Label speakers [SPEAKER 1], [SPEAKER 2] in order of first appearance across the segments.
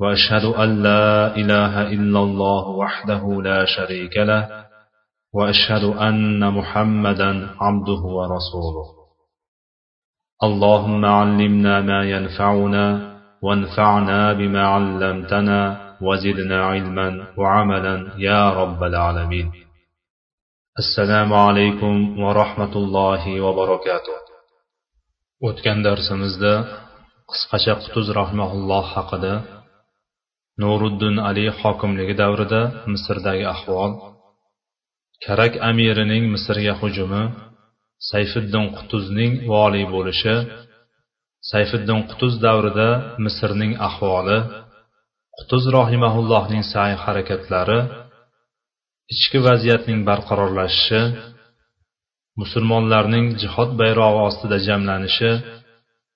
[SPEAKER 1] وأشهد أن لا إله إلا الله وحده لا شريك له وأشهد أن محمدا عبده ورسوله. اللهم علمنا ما ينفعنا وانفعنا بما علمتنا وزدنا علما وعملا يا رب العالمين. السلام عليكم ورحمة الله وبركاته. o'tgan darsimizda qisqacha qutuz rahmaulloh haqida nuriddin ali hokimligi davrida misrdagi ahvol. Karak amirining misrga hujumi sayfiddin qutuzning voliy bo'lishi sayfiddin qutuz davrida misrning ahvoli qutuz rohimaullohning sa'y harakatlari ichki vaziyatning barqarorlashishi musulmonlarning jihod bayrog'i ostida jamlanishi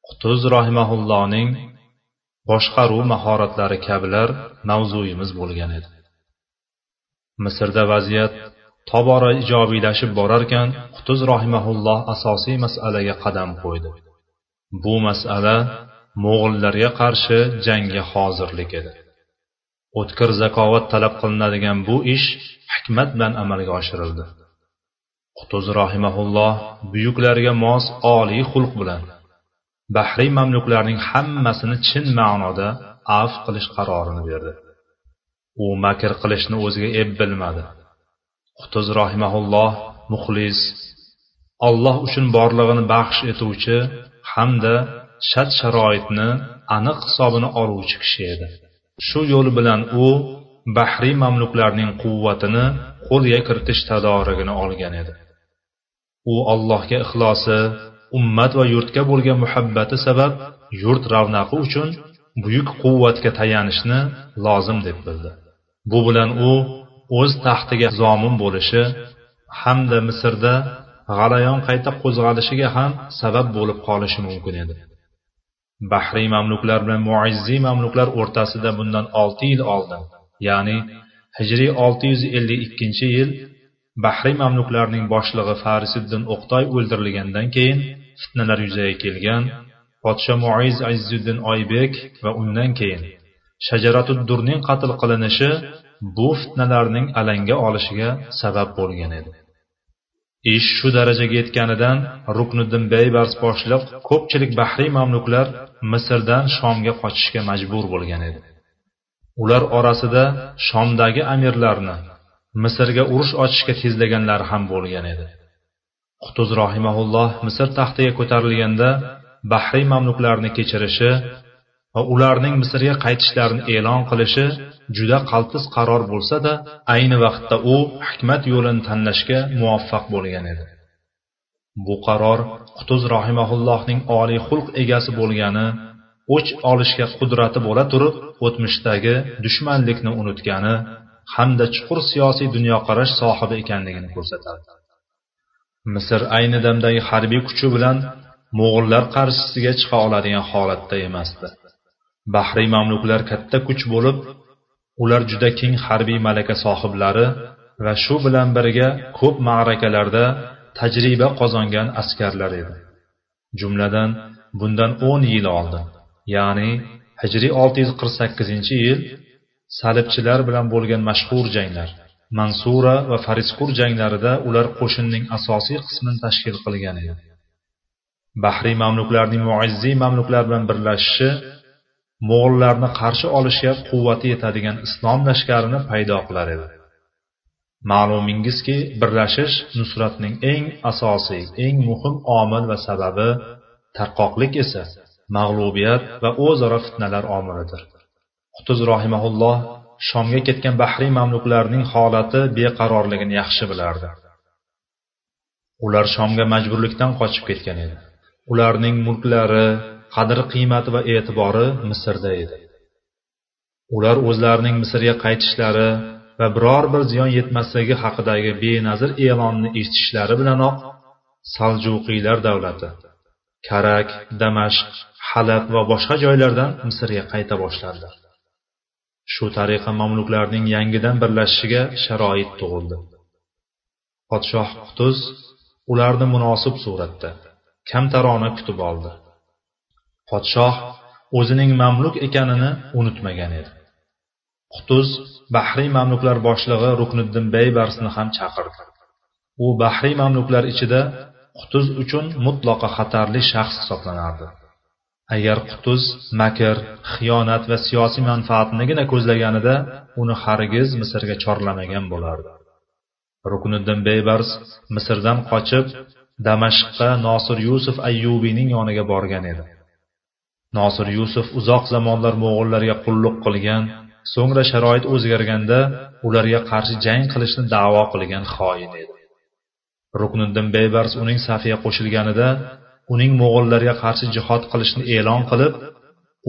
[SPEAKER 1] qutuz rohimaullohning boshqaruv mahoratlari kabilar mavzuyimiz bo'lgan edi. Misrda vaziyat tobora ijobiylashib borarkan qutuz rohimaulloh asosiy masalaga qadam qo'ydi. Bu masala mo'g'illarga qarshi jangga hozirlik edi. O'tkir zakovat talab qilinadigan bu ish hikmat bilan amalga oshirildi. Qutuz rohimaulloh buyuklarga mos oliy xulq bilan bahriy mamluklarning hammasini chin ma'noda af qilish qarorini berdi. U makr qilishni o'ziga ep bilmadi. Qutuz rohimaulloh muxlis olloh uchun borlig'ini baxsh etuvchi hamda shart sharoitni aniq hisobini oluvchi kishi edi. Shu yo'l bilan u bahriy mamluklarning quvvatini qo'lga kiritish tadorigini olgan edi. U allohga ixlosi ummat va yurtga bo'lgan muhabbati sabab yurt ravnaqi uchun buyuk quvvatga tayanishni lozim deb bildi. Bu bilan u o'z taxtiga zomin bo'lishi hamda misrda g'alayon qayta qo'zg'alishiga ham sabab bo'lib qolishi mumkin edi. Bahriy mamluklar bilan muizziy mamluklar o'rtasida bundan olti yil oldin ya'ni hijriy olti yuz ellik ikkinchi yil bahriy mamluklarning boshlig'i farisiddin o'qtoy o'ldirilgandan keyin fitnalar yuzaga kelgan podsho muiz azzuddin oybek va undan keyin shajaratuddurning qatl qilinishi bu fitnalarning alanga olishiga sabab bo'lgan edi. Ish shu darajaga yetganidan rukniddin baybars boshliq ko'pchilik bahriy mamluklar misrdan shomga qochishga majbur bo'lgan edi. Ular orasida shomdagi amirlarni misrga urush ochishga tezlaganlar ham bo'lgan edi. Qutuz rohimaulloh misr taxtiga ko'tarilganda bahriy mamluklarni kechirishi va ularning misrga qaytishlarini e'lon qilishi juda qaltis qaror bo'lsa da ayni vaqtda u hikmat yo'lini tanlashga muvaffaq bo'lgan edi. Bu qaror qutuz rohimaullohning oliy xulq egasi bo'lgani o'ch olishga qudrati bo'la turib o'tmishdagi dushmanlikni unutgani hamda chuqur siyosiy dunyoqarash sohibi ekanligini ko'rsatadi. Misr ayni damdagi harbiy kuchi bilan mo'g'ullar qarshisiga chiqa oladigan holatda emasdi. Bahriy mamluklar katta kuch bo'lib ular juda keng harbiy malaka sohiblari va shu bilan birga ko'p ma'rakalarda tajriba qozongan askarlar edi. Jumladan bundan o'n yil oldin ya'ni hijriy olti yuz qirq sakkizinchi yil salibchilar bilan bo'lgan mashhur janglar mansura va farisqur janglarida ular qo'shinning asosiy qismini tashkil qilgan edi. Bahriy mamluklarning muizziy mamluklar bilan birlashishi mo'g'illarni qarshi olishga quvvati yetadigan islom lashkarini paydo qilar edi. Ma'lumingizki birlashish nusratning eng asosiy eng muhim omil va sababi tarqoqlik esa mag'lubiyat va o'zaro fitnalar omilidir. Qutuz rohimaulloh shomga ketgan bahriy mamluklarning holati beqarorligini yaxshi bilardi. Ular shomga majburlikdan qochib ketgan edi. Ularning mulklari qadr qiymati va e'tibori misrda edi. Ular o'zlarining misrga qaytishlari va biror bir ziyon yetmasligi haqidagi benazir e'lonni eshitishlari bilanoq saljuqiylar davlati karak damashq halab va boshqa joylardan misrga qayta boshladilar shu tariqa mamluklarning yangidan birlashishiga sharoit tug'ildi. Podshoh qutuz ularni munosib suratda kamtarona kutib oldi. Podshoh o'zining mamluk ekanini unutmagan edi. Qutuz bahriy mamluklar boshlig'i rukniddin baybarsni ham chaqirdi. U bahriy mamluklar ichida qutuz uchun mutlaqo xatarli shaxs hisoblanardi. Agar qutuz makr xiyonat va siyosiy manfaatnigina ko'zlaganida uni hargiz misrga chorlamagan bo'lardi. Rukniddin beybars misrdan qochib damashqqa nosir yusuf ayyubiyning yoniga borgan edi. Nosir yusuf uzoq zamonlar mo'g'ullarga qulluq qilgan so'ngra sharoit o'zgarganda ularga qarshi jang qilishni da'vo qilgan xoin edi. Rukniddin beybars uning safiga qo'shilganida uning mo'g'ullarga qarshi jihod qilishni e'lon qilib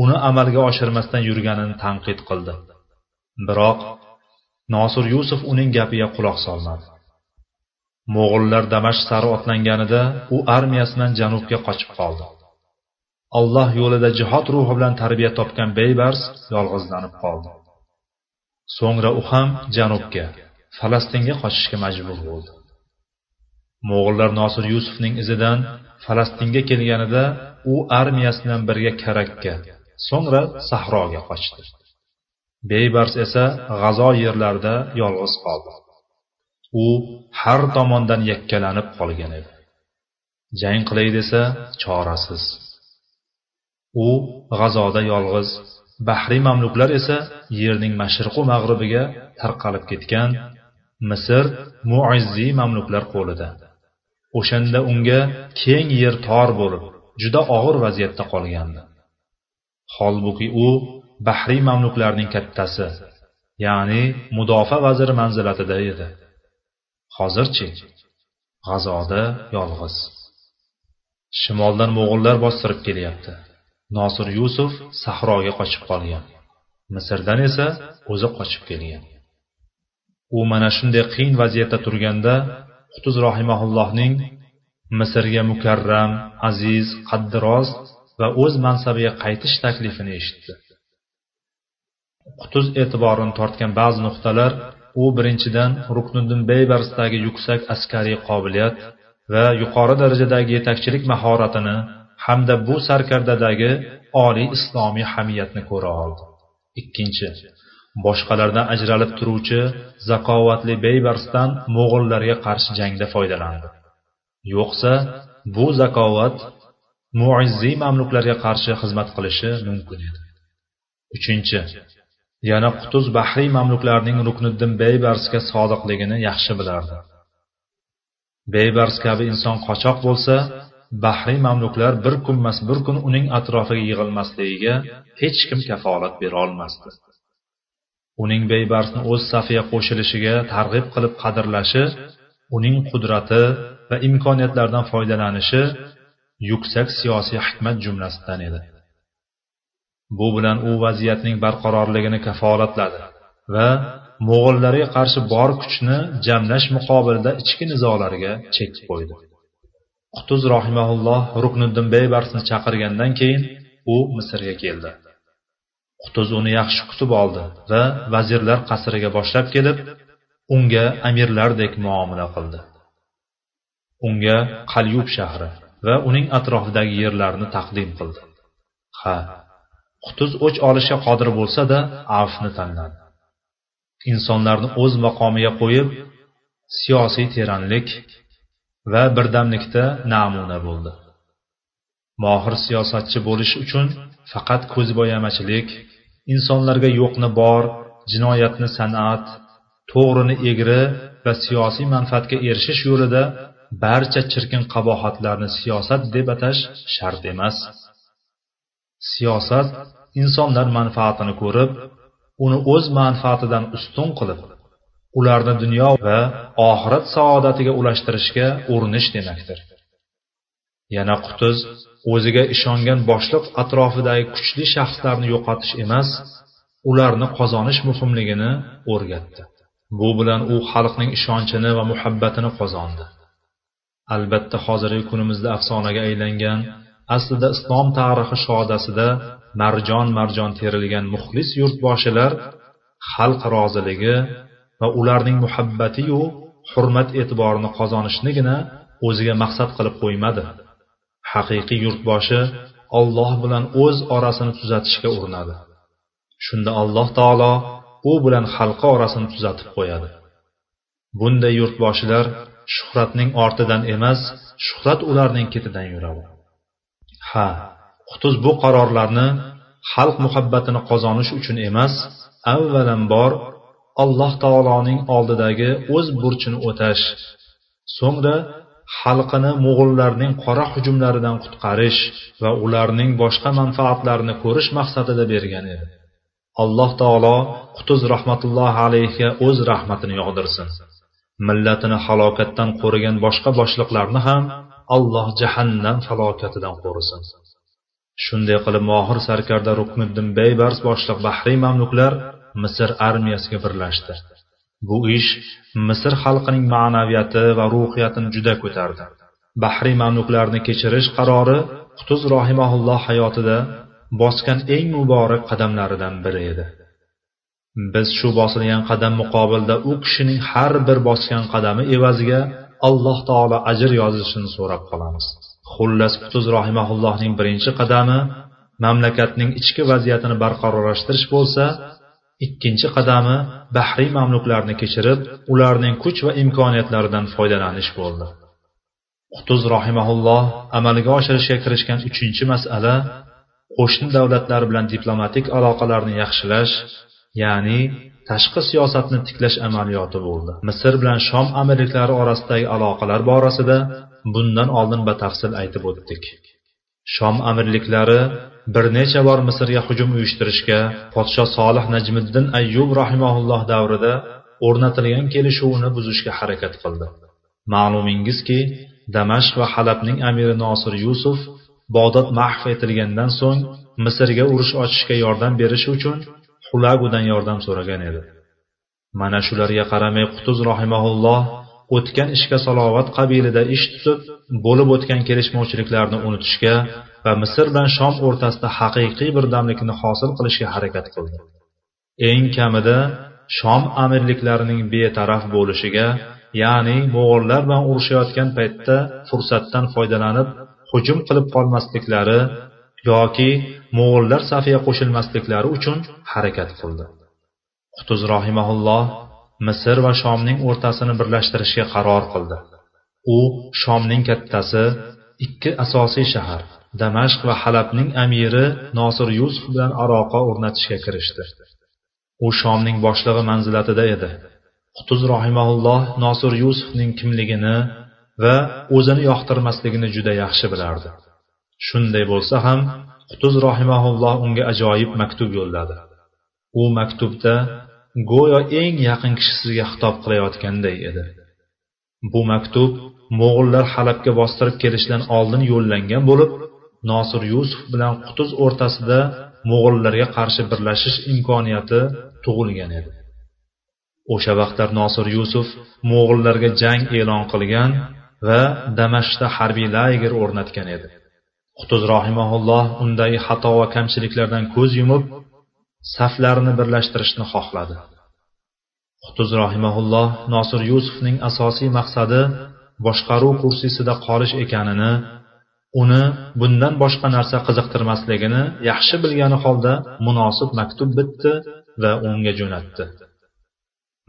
[SPEAKER 1] uni amalga oshirmasdan yurganini tanqid qildi. Biroq nosir yusuf uning gapiga quloq solmadi. Mo'g'ullar damashq sari otlanganida u armiyasidan janubga qochib qoldi. Alloh yo'lida jihod ruhi bilan tarbiya topgan beybars yolg'izlanib qoldi. So'ngra u ham janubga falastinga qochishga majbur bo'ldi. Mo'g'ullar nosir yusufning izidan falastinga kelganida u armiyasi bilan birga karakka so'ngra sahroga qochdi. Beybars esa g'azo yerlarida yolg'iz qoldi. U har tomondan yakkalanib qolgan edi. Jang qilay desa chorasiz. U g'azoda yolg'iz bahriy mamluklar esa yerning mashriqu mag'ribiga tarqalib ketgan misr muizziy mamluklar qo'lida. O'shanda unga keng yer tor bo'lib juda og'ir vaziyatda qolgandi. Holbuki u bahriy mamluklarning kattasi ya'ni mudofaa vaziri manzilatida edi. Hozirchi? G'azoda yolg'iz. Shimoldan mo'g'ullar bostirib kelyapti. Nosir yusuf sahroga qochib qolgan. Misrdan esa o'zi qochib kelgan. U mana shunday qiyin vaziyatda turganda qutuz rohimaullohning misrga mukarram aziz qaddiroz va o'z mansabiga qaytish taklifini eshitdi. Qutuz e'tiborini tortgan ba'zi nuqtalar u birinchidan rukniddin beybarsdagi yuksak askariy qobiliyat va yuqori darajadagi yetakchilik mahoratini hamda bu sarkardadagi oliy islomiy hamiyatni ko'ra oldi. Ikkinchi boshqalardan ajralib turuvchi zakovatli beybarsdan mo'g'ullarga qarshi jangda foydalandi. Yo'qsa bu zakovat muizziy mamluklarga qarshi xizmat qilishi mumkin edi. Uchinchi yana qutuz bahriy mamluklarning rukniddin beybarsga sodiqligini yaxshi bilardi. Beybars kabi inson qochoq bo'lsa bahriy mamluklar bir kunmas bir kun uning atrofiga yig'ilmasligiga hech kim kafolat berolmasdi uning beybarsni o'z safiga qo'shilishiga targ'ib qilib qadrlashi uning qudrati va imkoniyatlaridan foydalanishi yuksak siyosiy hikmat jumlasidan edi. Bu bilan u vaziyatning barqarorligini kafolatladi va mo'g'illarga qarshi bor kuchni jamlash muqobilida ichki nizolarga chek qo'ydi. Qutuz rohimaulloh rukniddin beybarsni chaqirgandan keyin u misrga keldi. Qutuz uni yaxshi kutib oldi va vazirlar qasriga boshlab kelib unga amirlardek muomala qildi. Unga qalyub shahri va uning atrofidagi yerlarni taqdim qildi. Ha qutuz o'ch olishga qodir bo'lsa da afni tanladi. Insonlarni o'z maqomiga qo'yib siyosiy teranlik va birdamlikda namuna bo'ldi. Mohir siyosatchi bo'lish uchun faqat ko'zbo'yamachilik insonlarga yo'qni bor jinoyatni san'at to'g'rini egri va siyosiy manfaatga erishish yo'lida barcha chirkin qabohatlarni siyosat deb atash shart emas. Siyosat insonlar manfaatini ko'rib uni o'z manfaatidan ustun qilib ularni dunyo va oxirat saodatiga ulashtirishga urinish demakdir. Yana qutuz o'ziga ishongan boshliq atrofidagi kuchli shaxslarni yo'qotish emas ularni qozonish muhimligini o'rgatdi. Bu bilan u xalqning ishonchini va muhabbatini qozondi. Albatta hozirgi kunimizda afsonaga aylangan aslida islom tarixi shodasida marjon marjon terilgan muxlis yurtboshilar xalq roziligi va ularning muhabbatiyu hurmat e'tiborini qozonishnigina o'ziga maqsad qilib qo'ymadi. Haqiqiy yurtboshi olloh bilan o'z orasini tuzatishga urinadi. Shunda alloh taolo u bilan xalqi orasini tuzatib qo'yadi. Bunday yurtboshilar shuhratning ortidan emas shuhrat ularning ketidan yuradi. Ha qutuz bu qarorlarni xalq muhabbatini qozonish uchun emas avvalambor alloh taoloning oldidagi o'z burchini o'tash so'ngra xalqini mo'g'ullarning qora hujumlaridan qutqarish va ularning boshqa manfaatlarini ko'rish maqsadida bergan edi. Alloh taolo qutuz rahmatullohi alayhiga o'z rahmatini yog'dirsin. Millatini halokatdan qo'rigan boshqa boshliqlarni ham alloh jahannam falokatidan qo'risin shunday qilib mohir sarkarda rukniddin beybars boshliq bahriy mamluklar misr armiyasiga birlashdi. Bu ish misr xalqining ma'naviyati va ruhiyatini juda ko'tardi. Bahriy mamluklarni kechirish qarori qutuz rohimaulloh hayotida bosgan eng muborak qadamlaridan biri edi. Biz shu bosilgan qadam muqobilda u kishining har bir bosgan qadami evaziga alloh taolo ajr yozishini so'rab qolamiz. Xullas qutuz rohimaullohning birinchi qadami mamlakatning ichki vaziyatini barqarorlashtirish bo'lsa ikkinchi qadami bahriy mamluklarni kechirib ularning kuch va imkoniyatlaridan foydalanish bo'ldi. Qutuz rohimaulloh amalga oshirishga kirishgan uchinchi masala qo'shni davlatlar bilan diplomatik aloqalarni yaxshilash ya'ni tashqi siyosatni tiklash amaliyoti bo'ldi. Misr bilan shom amirliklari orasidagi aloqalar borasida bundan oldin batafsil aytib o'tdik. Shom amirliklari bir necha bor misrga hujum uyushtirishga podsho solih najmiddin ayyub rahimaulloh davrida o'rnatilgan kelishuvni buzishga harakat qildi. Ma'lumingizki damashq va halabning amiri nosir yusuf bog'dod mahv etilgandan so'ng misrga urush ochishga yordam berish uchun xulagudan yordam so'ragan edi. Mana shularga qaramay qutuz rahimaulloh o'tgan ishga salovat qabilida ish tutib bo'lib o'tgan kelishmovchiliklarni unutishga va misr bilan shom o'rtasida haqiqiy birdamlikni hosil qilishga harakat qildi. Eng kamida shom amirliklarining betaraf bo'lishiga ya'ni mo'g'ullar bilan urushayotgan paytda fursatdan foydalanib hujum qilib qolmasliklari yoki mo'g'ullar safiga qo'shilmasliklari uchun harakat qildi. Qutuz rohimaulloh misr va shomning o'rtasini birlashtirishga qaror qildi. U shomning kattasi ikki asosiy shahar damashq va halabning amiri nosir yusuf bilan aloqa o'rnatishga kirishdi. U shomning boshlig'i manzilatida edi. Qutuz rohimaulloh nosir yusufning kimligini va o'zini yoqtirmasligini juda yaxshi bilardi. Shunday bo'lsa ham qutuz rohimaulloh unga ajoyib maktub yo'lladi. U maktubda go'yo eng yaqin kishisiga xitob qilayotganday edi. Bu maktub mo'g'ullar halabga bostirib kelishidan oldin yo'llangan bo'lib nosir yusuf bilan qutuz o'rtasida mo'g'ullarga qarshi birlashish imkoniyati tug'ilgan edi. O'sha vaqtlar nosir yusuf mo'g'ullarga jang e'lon qilgan va damashqda harbiy lager o'rnatgan edi. Qutuz rohimaulloh undagi xato va kamchiliklardan ko'z yumib saflarini birlashtirishni xohladi. Qutuz rohimaulloh nosir yusufning asosiy maqsadi boshqaruv kursisida qolish ekanini uni bundan boshqa narsa qiziqtirmasligini yaxshi bilgani holda munosib maktub bitdi va unga jo'natdi.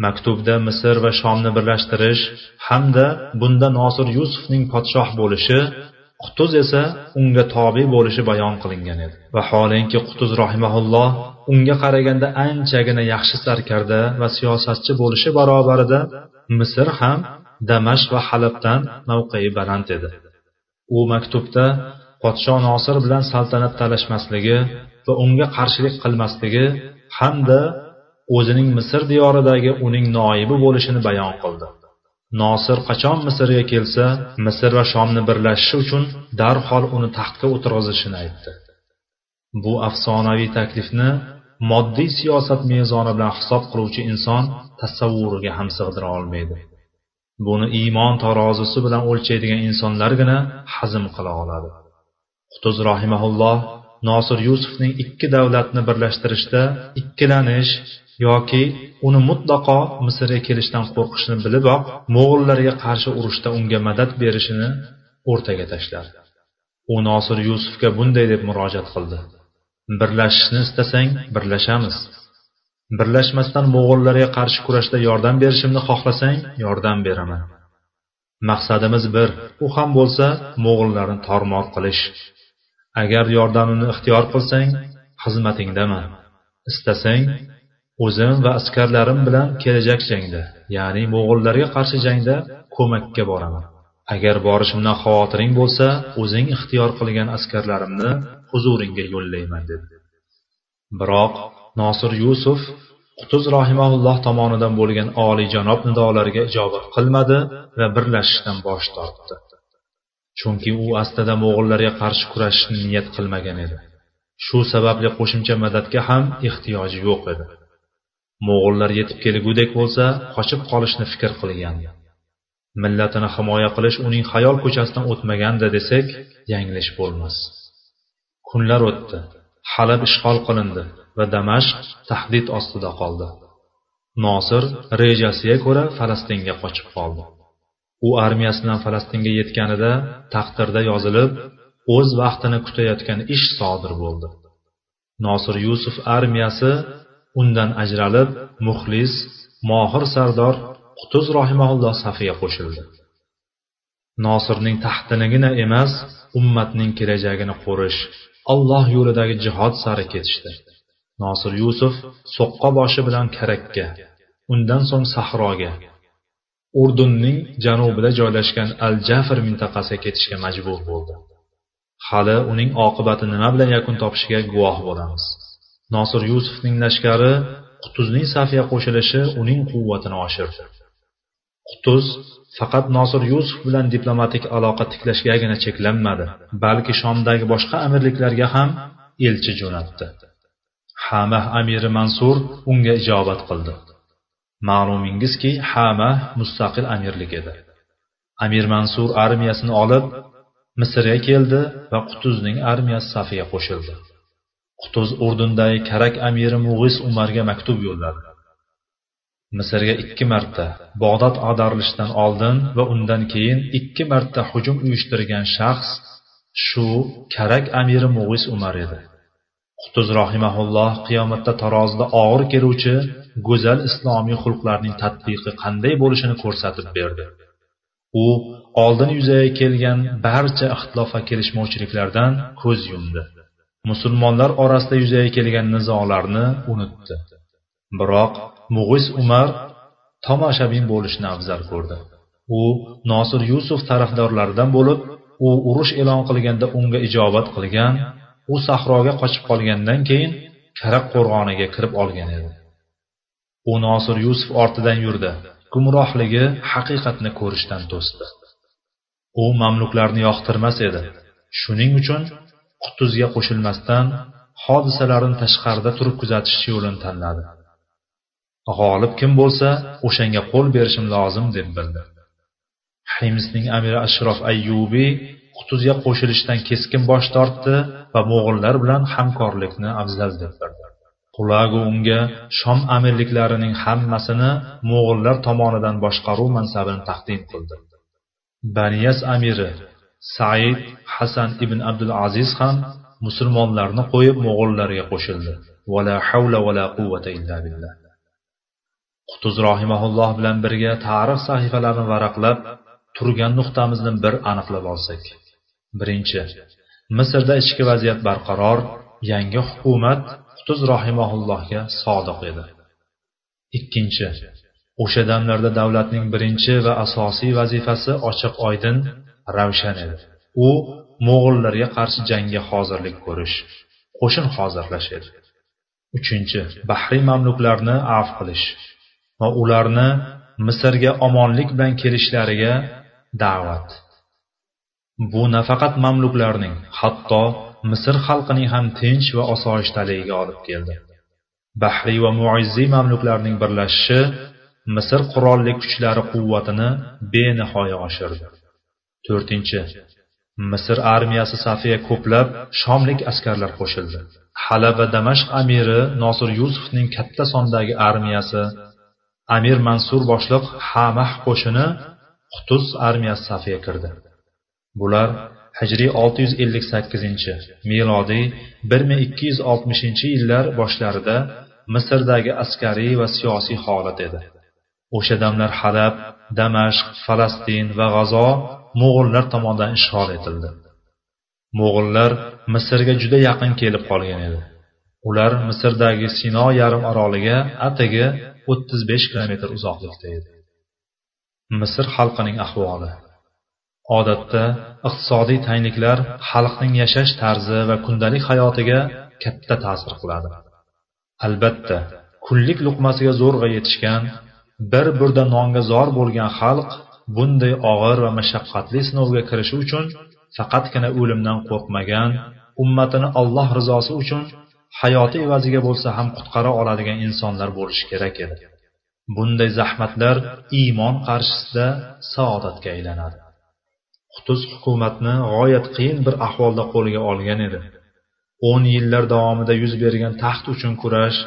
[SPEAKER 1] Maktubda misr va shomni birlashtirish hamda bunda nosir yusufning podshoh bo'lishi qutuz esa unga tobe bo'lishi bayon qilingan edi. Vaholanki qutuz rohimaulloh unga qaraganda anchagina yaxshi sarkarda va siyosatchi bo'lishi barobarida misr ham damashq va halabdan mavqei baland edi. U maktubda podsho nosir bilan saltanat talashmasligi va unga qarshilik qilmasligi hamda o'zining misr diyoridagi uning noibi bo'lishini bayon qildi. Nosir qachon misrga kelsa misr va shomni birlashishi uchun darhol uni taxtga o'tirg'izishini aytdi. Bu afsonaviy taklifni moddiy siyosat mezoni bilan hisob qiluvchi inson tasavvuriga ham sig'dira olmaydi. Buni iymon tarozisi bilan o'lchaydigan insonlargina hazm qila oladi. Qutuz rohimaulloh nosir yusufning ikki davlatni birlashtirishda ikkilanish yoki uni mutlaqo misrga kelishdan qo'rqishini biliboq mo'g'ullarga qarshi urushda unga madad berishini o'rtaga tashladi. U nosir yusufga bunday deb murojaat qildi. Birlashishni istasang birlashamiz. Birlashmasdan mo'g'ullarga qarshi kurashda yordam berishimni xohlasang yordam beraman. Maqsadimiz bir u ham bo'lsa mo'g'ullarni tormor qilish. Agar yordamimni ixtiyor qilsang xizmatingdaman istasang o'zim va askarlarim bilan kelajak jangda ya'ni mo'g'ullarga qarshi jangda ko'makka boraman. Agar borishimdan xavotiring bo'lsa o'zing ixtiyor qilgan askarlarimni huzuringga yo'llayman dedi. Biroq nosir yusuf qutuz rohimaulloh tomonidan bo'lgan oliyjanob nidolariga ijobat qilmadi va birlashishdan bosh tortdi. Chunki u aslida mo'g'illarga qarshi kurashishni niyat qilmagan edi. Shu sababli qo'shimcha madadga ham ehtiyoji yo'q edi. Mo'g'ullar yetib kelgudek bo'lsa qochib qolishni fikr qilgan. Millatini himoya qilish uning xayol ko'chasidan o'tmaganda desak yanglish bo'lmas. Kunlar o'tdi. Halab ishg'ol qilindi va damashq tahdid ostida qoldi. Nosir rejasiga ko'ra falastinga qochib qoldi. U armiyasi bilan falastinga yetganida taqdirda yozilib o'z vaqtini kutayotgan ish sodir bo'ldi. Nosir yusuf armiyasi undan ajralib muxlis mohir sardor qutuz rohimaulloh safiga qo'shildi. Nosirning taxtinigina emas ummatning kelajagini qo'rish olloh yo'lidagi jihod sari ketishdi. Nosir yusuf so'qqa boshi bilan karakka undan so'ng sahroga urdunning janubida joylashgan al jafr mintaqasiga ketishga majbur bo'ldi. Hali uning oqibati nima bilan yakun topishiga guvoh bo'lamiz. Nosir yusufning lashkari qutuzning safiga qo'shilishi uning quvvatini oshirdi. Qutuz faqat nosir yusuf bilan diplomatik aloqa tiklashgagina cheklanmadi balki shomdagi boshqa amirliklarga ham elchi jo'natdi. Hamah amiri mansur unga ijobat qildi. Ma'lumingizki hamah mustaqil amirlik edi. Amir mansur armiyasini olib misrga keldi va qutuzning armiyasi safiga qo'shildi. Qutuz urdundagi karak amiri mug'is umarga maktub yo'lladi. Misrga ikki marta bog'dod ag'darilishidan oldin va undan keyin ikki marta hujum uyushtirgan shaxs shu karak amiri mug'is umar edi. Qutuz rohimaulloh qiyomatda tarozida og'ir keluvchi go'zal islomiy xulqlarning tadbiqi qanday bo'lishini ko'rsatib berdi. U oldin yuzaga kelgan barcha ixtilof va kelishmovchiliklardan ko'z yumdi. Musulmonlar orasida yuzaga kelgan nizolarni unutdi. Biroq mug'is umar tomoshabin bo'lishni afzal ko'rdi. U nosir yusuf tarafdorlaridan bo'lib u urush e'lon qilganda unga ijobat qilgan u sahroga qochib qolgandan keyin karaq qo'rg'oniga kirib olgan edi. U nosir yusuf ortidan yurdi gumrohligi haqiqatni ko'rishdan to'sdi. U mamluklarni yoqtirmas edi. Shuning uchun qutuzga qo'shilmasdan hodisalarni tashqarida turib kuzatish yo'lini tanladi. G'olib kim bo'lsa o'shanga qo'l berishim lozim deb bildi. Himsning amiri ashrof ayyubiy qutuzga qo'shilishdan keskin bosh tortdi va mo'g'illar bilan hamkorlikni afzal deb bildi. Qulagu unga shom amirliklarining hammasini mo'g'illar tomonidan boshqaruv mansabini taqdim qildi. Baniyas amiri said hasan ibn abdul aziz ham musulmonlarni qo'yib mo'g'ullarga qo'shildi. Vala havla vala quvvata illa billah. Qutuz rohimaulloh bilan birga tarix sahifalarini varaqlab turgan nuqtamizni bir aniqlab olsak. Birinchi misrda ichki vaziyat barqaror yangi hukumat qutuz rohimaullohga sodiq edi. Ikkinchi o'sha damlarda davlatning birinchi va asosiy vazifasi ochiq oydin ravshan edi. U mo'g'ullarga qarshi jangga hozirlik ko'rish qo'shin hozirlash edi. Uchinchi bahriy mamluklarni avf qilish. Va ularni misrga omonlik bilan kelishlariga da'vat. Bu nafaqat mamluklarning hatto misr xalqining ham tinch va osoyishtaligiga olib keldi. Bahriy va muizziy mamluklarning birlashishi misr qurolli kuchlari quvvatini benihoya oshirdi. To'rtinchi misr armiyasi safiga ko'plab shomlik askarlar qo'shildi. Halab va damashq amiri nosir yusufning katta sondagi armiyasi amir mansur boshliq hamah qo'shini qutuz armiyasi safiga kirdi. Bular hijriy 658 milodiy 1260 yillar boshlarida misrdagi askariy va siyosiy holat edi. O'sha damlar halab damashq falastin va g'azo mo'g'ullar tomonidan ishg'ol etildi. Mo'g'ullar misrga juda yaqin kelib qolgan edi. Ular misrdagi sino yarim oroliga atigi 35 kilometr uzoqlikda edi. Misr xalqining ahvoli. Odatda iqtisodiy tangliklar xalqning yashash tarzi va kundalik hayotiga katta ta'sir qiladi. Albatta kunlik luqmasiga zo'rg'a yetishgan bir burda nonga zor bo'lgan xalq bunday og'ir va mashaqqatli sinovga kirishi uchun faqatgina o'limdan qo'rqmagan ummatini alloh rizosi uchun hayoti evaziga bo'lsa ham qutqara oladigan insonlar bo'lishi kerak edi. Bunday zahmatlar iymon qarshisida saodatga aylanadi. Qutuz hukumatni g'oyat qiyin bir ahvolda qo'lga olgan edi. O'n yillar davomida yuz bergan taxt uchun kurash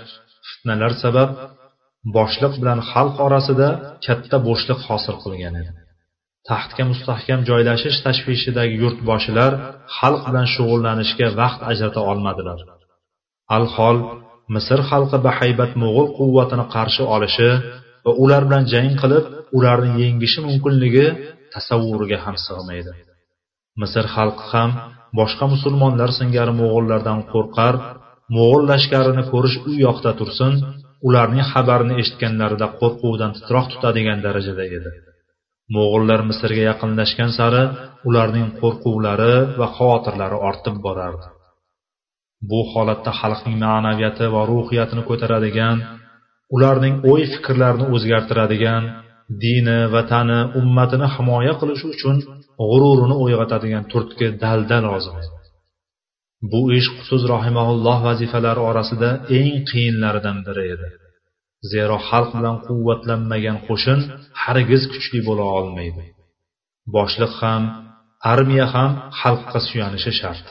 [SPEAKER 1] fitnalar sabab boshliq bilan xalq orasida katta bo'shliq hosil qilgan edi. Taxtga mustahkam joylashish tashvishidagi yurtboshilar xalq bilan shug'ullanishga vaqt ajrata olmadilar. Alhol misr xalqi bahaybat mo'g'ul quvvatini qarshi olishi va ular bilan jang qilib ularni yengishi mumkinligi tasavvuriga ham sig'maydi. Misr xalqi ham boshqa musulmonlar singari mo'g'ullardan qo'rqar mo'g'ul lashkarini ko'rish u yoqda tursin ularning xabarini eshitganlarida qo'rquvdan titroq tutadigan darajada edi. Mo'g'ullar misrga yaqinlashgan sari ularning qo'rquvlari va xavotirlari ortib borardi. Bu holatda xalqning ma'naviyati va ruhiyatini ko'taradigan ularning o'y fikrlarini o'zgartiradigan dini vatani ummatini himoya qilish uchun g'ururini uyg'otadigan turtki dalda lozim bu ish qutuz rohimaulloh vazifalari orasida eng qiyinlaridan biri edi. Zero xalq bilan quvvatlanmagan qo'shin hargiz kuchli bo'la olmaydi. Boshliq ham armiya ham xalqqa suyanishi shart.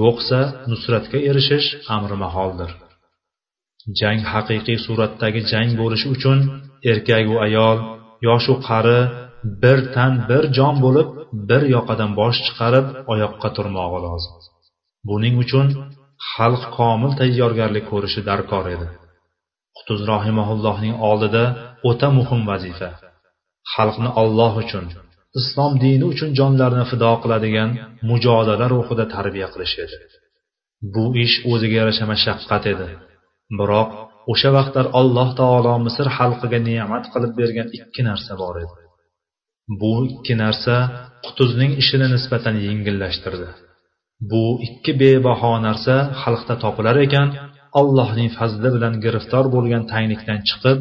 [SPEAKER 1] Yo'qsa nusratga erishish amri maholdir. Jang haqiqiy suratdagi jang bo'lishi uchun erkaku ayol yoshu qari bir tan bir jon bo'lib bir yoqadan bosh chiqarib oyoqqa turmog'i lozim. Buning uchun xalq komil tayyorgarlik ko'rishi darkor edi. Qutuz rohimaullohning oldida o'ta muhim vazifa. Xalqni olloh uchun islom dini uchun jonlarini fido qiladigan mujodala ruhida tarbiya qilish edi. Bu ish o'ziga yarasha mashaqqat edi. Biroq o'sha vaqtlar alloh taolo misr xalqiga ne'mat qilib bergan ikki narsa bor edi. Bu ikki narsa qutuzning ishini nisbatan yengillashtirdi. Bu ikki bebaho narsa xalqda topilar ekan allohning fazli bilan giriftor bo'lgan taynikdan chiqib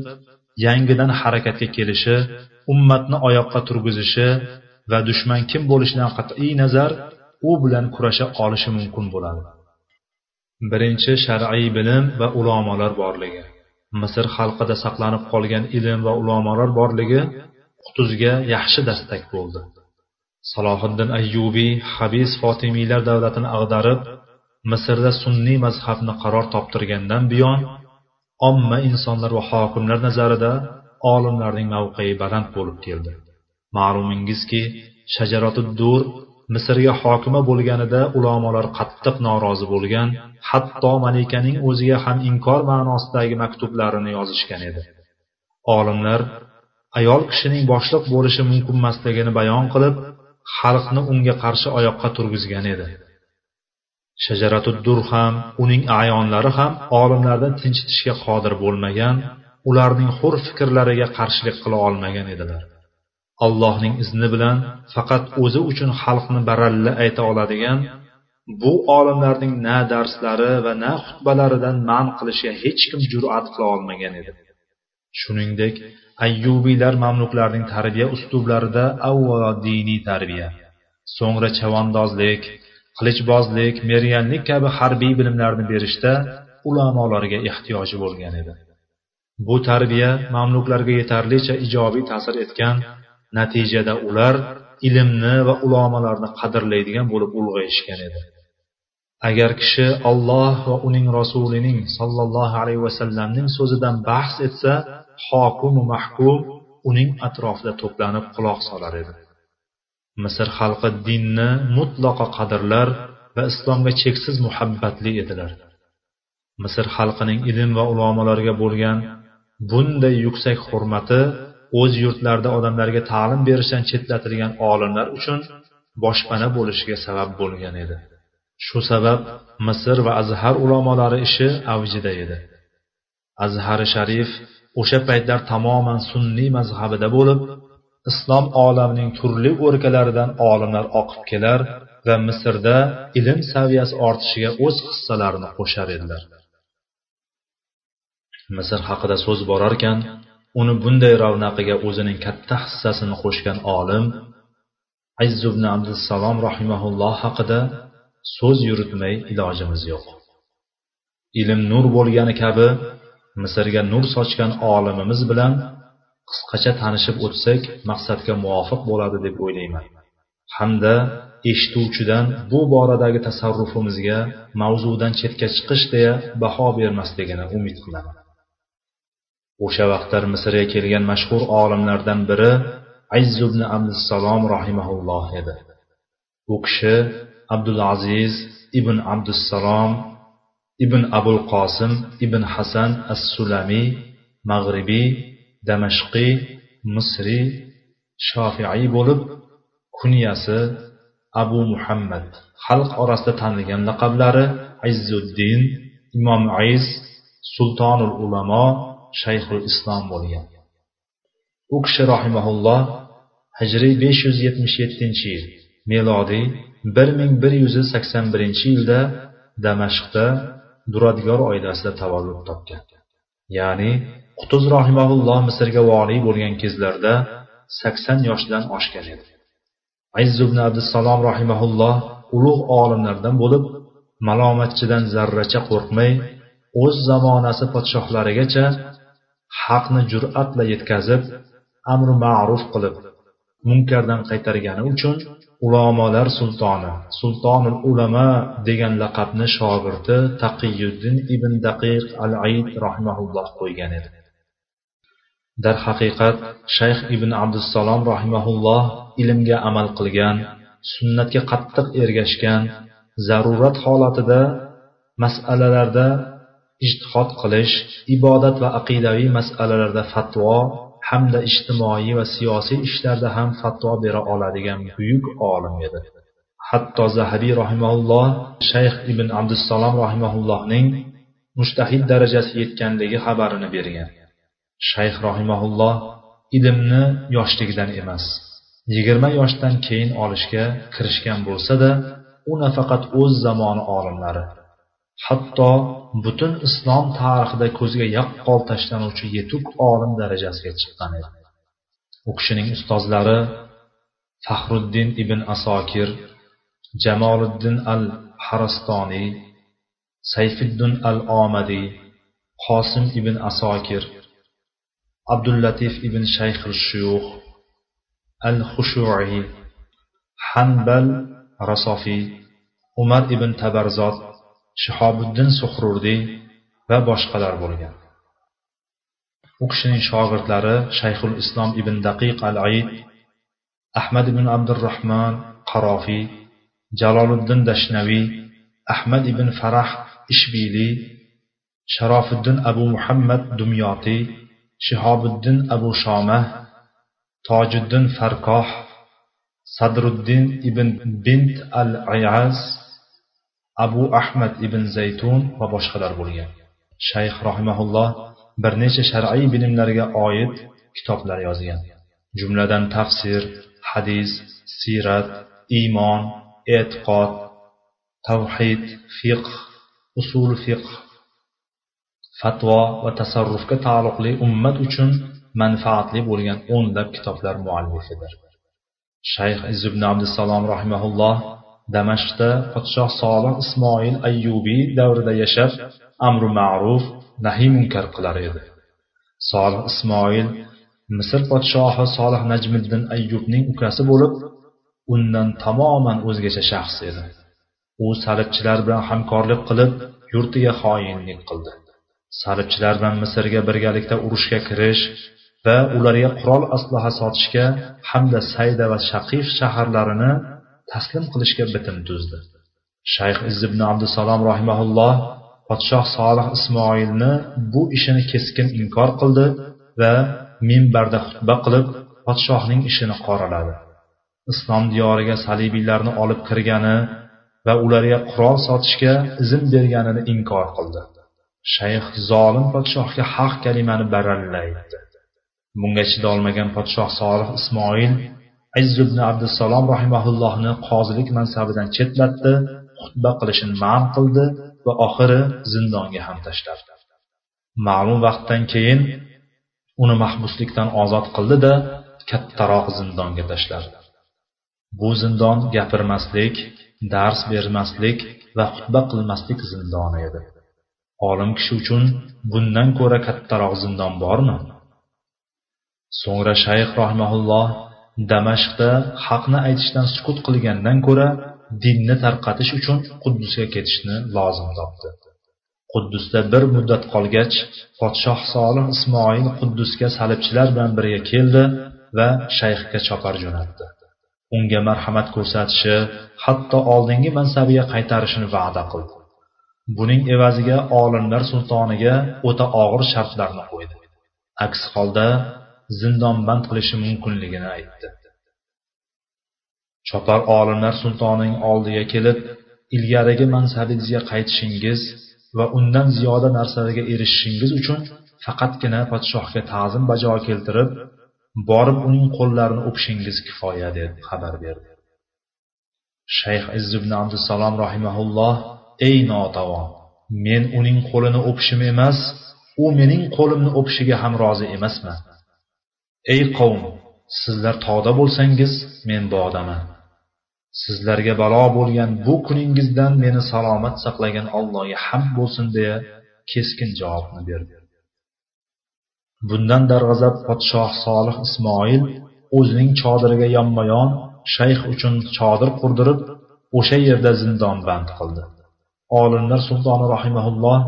[SPEAKER 1] yangidan harakatga kelishi ummatni oyoqqa turgizishi va dushman kim bo'lishidan qat'iy nazar u bilan kurasha olishi mumkin bo'ladi. Birinchi shar'iy bilim va ulamolar borligi. Misr xalqida saqlanib qolgan ilm va ulamolar borligi qutuzga yaxshi dastak bo'ldi. Salohiddin ayyubiy habis fotimiylar davlatini ag'darib misrda sunniy mazhabni qaror toptirgandan buyon omma insonlar va hokimlar nazarida olimlarning mavqei baland bo'lib keldi. Ma'lumingizki shajaroti dur misrga hokima bo'lganida ulamolar qattiq norozi bo'lgan hatto malikaning o'ziga ham inkor ma'nosidagi maktublarini yozishgan edi. Olimlar ayol kishining boshliq bo'lishi mumkinmasligini bayon qilib xalqni unga qarshi oyoqqa turgizgan edi. Shajaratuddur ham uning ayonlari ham olimlarni tinchitishga qodir bo'lmagan ularning hur fikrlariga qarshilik qila olmagan edilar. Allohning izni bilan faqat o'zi uchun xalqni baralla ayta oladigan bu olimlarning na darslari va na xutbalaridan man qilishga hech kim jur'at qila olmagan edi. Shuningdek ayyubiylar mamluklarning tarbiya uslublarida avvalo diniy tarbiya so'ngra chavandozlik qilichbozlik merganlik kabi harbiy bilimlarni berishda ulamolarga ehtiyoji bo'lgan edi. Bu tarbiya mamluklarga yetarlicha ijobiy ta'sir etgan natijada ular ilmni va ulamolarni qadrlaydigan bo'lib ulg'ayishgan edi. Agar kishi olloh va uning rasulining sollallohu alayhi vasallamning so'zidan bahs etsa hokimu mahkum uning atrofida to'planib quloq solar edi. Misr xalqi dinni mutlaqo qadrlar va islomga cheksiz muhabbatli edilar. Misr xalqining ilm va ulamolarga bo'lgan bunday yuksak hurmati o'z yurtlarida odamlarga ta'lim berishdan chetlatilgan olimlar uchun boshpana bo'lishiga sabab bo'lgan edi. Shu sabab misr va azhar ulamolari ishi avjida edi. Azhari sharif o'sha paytlar tamoman sunniy mazhabida bo'lib islom olamining turli o'rkalaridan olimlar oqib kelar va misrda ilm saviyasi ortishiga o'z hissalarini qo'shar edilar. Misr haqida so'z borarkan uni bunday ravnaqiga o'zining katta hissasini qo'shgan olim izz ibn abdussalom rahimaulloh haqida so'z yuritmay ilojimiz yo'q. Ilm nur bo'lgani kabi misrga nur sochgan olimimiz bilan qisqacha tanishib o'tsak maqsadga muvofiq bo'ladi deb o'ylayman. Hamda eshituvchidan bu boradagi tasarrufimizga mavzudan chetga chiqish deya baho bermasligini umid qilaman. O'sha vaqtlar misrga kelgan mashhur olimlardan biri ayz ibn abdussalom rahimaulloh edi. U kishi abdulaziz ibn abdussalom ibn abul qosim ibn hasan as sulamiy mag'ribiy damashqiy misriy shofiiy bo'lib kunyasi abu muhammad. Xalq orasida tanilgan laqablari izzuddin imom ayz sultonul ulamo shayxul islom bo'lgan. U kishi rahimaulloh hijriy besh yuz yetmish yettinchi yil melodiy bir ming bir yuz sakson birinchi yilda damashqda duradgor oilasida tavallud topgan. Ya'ni qutuz rohimaulloh misrga voliy bo'lgan kezlarda sakson yoshdan oshgan edi. Izz ibn abdusalom rahimaulloh ulug' olimlardan bo'lib malomatchidan zarracha qo'rqmay o'z zamonasi podshohlarigacha haqni jur'atla yetkazib amri ma'ruf qilib munkardan qaytargani uchun ulamolar sultoni sultonul ulama degan laqabni shogirdi taqiyuddin ibn daqiq al aid rahimaulloh qo'ygan edi. Darhaqiqat shayx ibn abdussalom rahimaulloh ilmga amal qilgan sunnatga qattiq ergashgan zarurat holatida masalalarda ijtihod qilish ibodat va aqidaviy masalalarda fatvo hamda ijtimoiy va siyosiy ishlarda ham fatvo bera oladigan buyuk olim edi. Hatto zahabiy rahimaulloh shayx ibn abdussalom rahimaullohning mushtahid darajasiga yetganligi xabarini bergan. Shayx rahimaulloh ilmni yoshligidan emas yigirma yoshdan keyin olishga kirishgan bo'lsa da u nafaqat o'z zamoni olimlari hatto butun islom tarixida ko'zga yaqqol tashlanuvchi yetuk olim darajasiga chiqqan edi. U kishining ustozlari fahruddin ibn asokir jamoliddin al harastoniy sayfiddin al omadiy qosim ibn asokir abdullatif ibn shayxil shuyux al xushuiy hanbal rasofiy umar ibn tabarzot shihobiddin suhrurdiy va boshqalar bo'lgan. U kishining shogirdlari shayxul islom ibn daqiq al aid ahmad ibn abdurahmon qarofiy jaloliddin dashnaviy ahmad ibn farah ishbiliy sharofiddin abu muhammad dumyotiy shihobiddin abu shomah tojiddin farkoh sadruddin ibn bint al ayaz abu ahmad ibn zaytun va boshqalar bo'lgan. Shayx rahimaulloh bir necha shar'iy bilimlarga oid kitoblar yozgan. Jumladan tafsir hadis siyrat iymon e'tiqod tavhid fiqh usul fiqh fatvo va tasarrufga taalluqli ummat uchun manfaatli bo'lgan o'nlab kitoblar muallifidir. Shayx ibn abdusalom rahimaulloh damashqda podshoh solih ismoil ayyubiy davrida yashab amri ma'ruf nahiy munkar qilar edi. Solih ismoil misr podshohi solih najmiddin ayyubning ukasi bo'lib undan tamoman o'zgacha shaxs edi. U salibchilar bilan hamkorlik qilib yurtiga xoinlik qildi. Salibchilar bilan misrga birgalikda urushga kirish va ularga qurol aslaha sotishga hamda sayda va shaqif shaharlarini taslim qilishga bitim tuzdi. Shayx ibn abdusalom rahimaulloh podshoh solih ismoilni bu ishini keskin inkor qildi va minbarda xutba qilib podshohning ishini qoraladi. Islom diyoriga salibiylarni olib kirgani va ularga qurol sotishga izn berganini inkor qildi. Shayx zolim podshohga haq kalimani baralla bunga chidolmagan podshoh solih ismoil izz ibn abdusalom rahimaullohni qozilik mansabidan chetlatdi xutba qilishini man qildi va oxiri zindonga ham tashladi. Ma'lum vaqtdan keyin uni mahbuslikdan ozod qildida kattaroq zindonga tashladi. Bu zindon gapirmaslik dars bermaslik va xutba qilmaslik zindoni edi. Olim kishi uchun bundan ko'ra kattaroq zindon bormi? So'ngra shayx rahimaulloh damashqda haqni aytishdan sukut qilgandan ko'ra dinni tarqatish uchun quddusga ketishni lozim topdi. Quddusda bir muddat qolgach podshoh solih ismoil quddusga salibchilar bilan birga keldi va shayxga chopar jo'natdi. Unga marhamat ko'rsatishi hatto oldingi mansabiga qaytarishini va'da qildi. Buning evaziga olimlar sultoniga o'ta og'ir shartlarni qo'ydi. Aks holda zindonband qilishi mumkinligini aytdi. Chopar olimlar sultonining oldiga kelib ilgarigi mansabingizga qaytishingiz va undan ziyoda narsalarga erishishingiz uchun faqatgina podshohga ta'zim bajo keltirib borib uning qo'llarini o'pishingiz kifoya deb xabar berdi. Shayx izzibn abdusalom rahimaulloh ey notavon men uning qo'lini o'pishim emas u mening qo'limni o'pishiga ham rozi emasman. Ey qavm sizlar tog'da bo'lsangiz men bog'daman sizlarga balo bo'lgan bu kuningizdan meni salomat saqlagan allohga hamd bo'lsin deya keskin javobni berdi. Bundan darg'azab podshoh solih ismoil o'zining chodiriga yonma yon shayx uchun chodir qurdirib o'sha yerda zindonband qildi. Olimlar sultoni rahimaulloh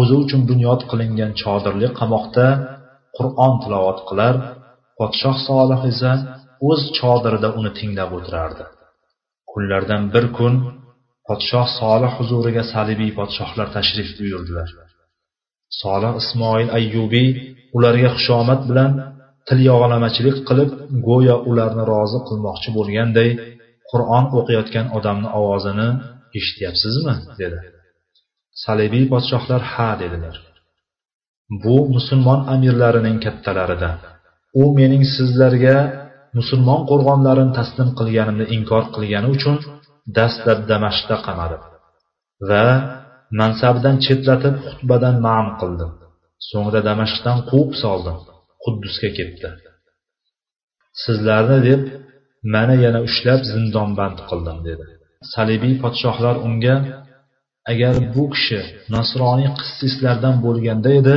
[SPEAKER 1] o'zi uchun bunyod qilingan chodirli qamoqda qur'on tilovat qilar podshoh solih esa o'z chodirida uni tinglab o'tirardi. Kunlardan bir kun podshoh solih huzuriga salibiy podshohlar tashrif buyurdilar. Solih ismoil ayyubiy ularga xushomad bilan til yog'lamachilik qilib go'yo ularni rozi qilmoqchi bo'lganday qur'on o'qiyotgan odamni ovozini eshityapsizmi? dedi. Salibiy podshohlar ha dedilar. Bu musulmon amirlarining kattalaridan. U mening sizlarga musulmon qo'rg'onlarini taslim qilganimni inkor qilgani uchun dastlab damashqda qamadi va mansabidan chetlatib xutbadan ma'm qildim. So'ngra damashqdan quvib soldim. Quddusga ketdi. Sizlarni deb mana yana ushlab zindonband qildim dedi. Salibiy podshohlar unga agar bu kishi nasroniy qissislardan bo'lganda edi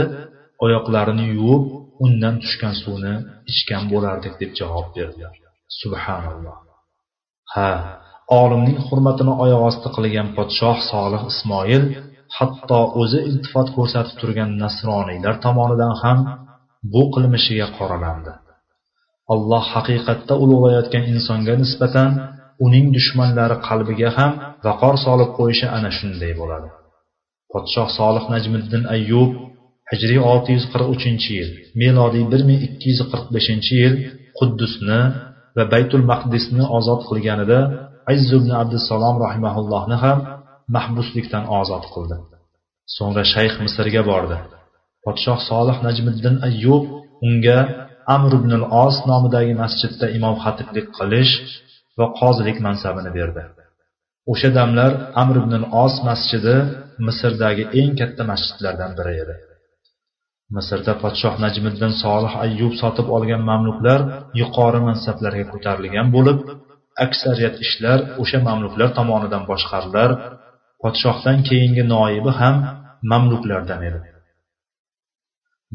[SPEAKER 1] oyoqlarini yuvib undan tushgan suvni ichgan bo'lardik deb javob berdilar. Subhanalloh. Ha olimning hurmatini oyoq osti qilgan podshoh solih ismoil hatto o'zi iltifot ko'rsatib turgan nasroniylar tomonidan ham bu qilmishiga qoralandi. Alloh haqiqatda ulug'layotgan insonga nisbatan uning dushmanlari qalbiga ham vaqor solib qo'yishi ana shunday bo'ladi. Podshoh solih najmiddin ayyub hijriy olti yuz qirq uchinchi yil melodiy bir ming ikki yuz qirq beshinchi yil quddusni va baytul maqdisni ozod qilganida azz ibn abdusalom rahimaullohni ham mahbuslikdan ozod qildi. So'ngra shayx misrga bordi. Podshoh solih najmiddin ayyub unga amr ibn al os nomidagi masjidda imom xatiblik qilish va qozilik mansabini berdi. O'sha damlar amr ibn al os masjidi misrdagi eng katta masjidlardan biri edi. Misrda podshoh najmiddin solih ayyub sotib olgan mamluklar yuqori mansablarga ko'tarilgan bo'lib aksariyat ishlar o'sha mamluklar tomonidan boshqarilar podshohdan keyingi noibi ham mamluklardan edi.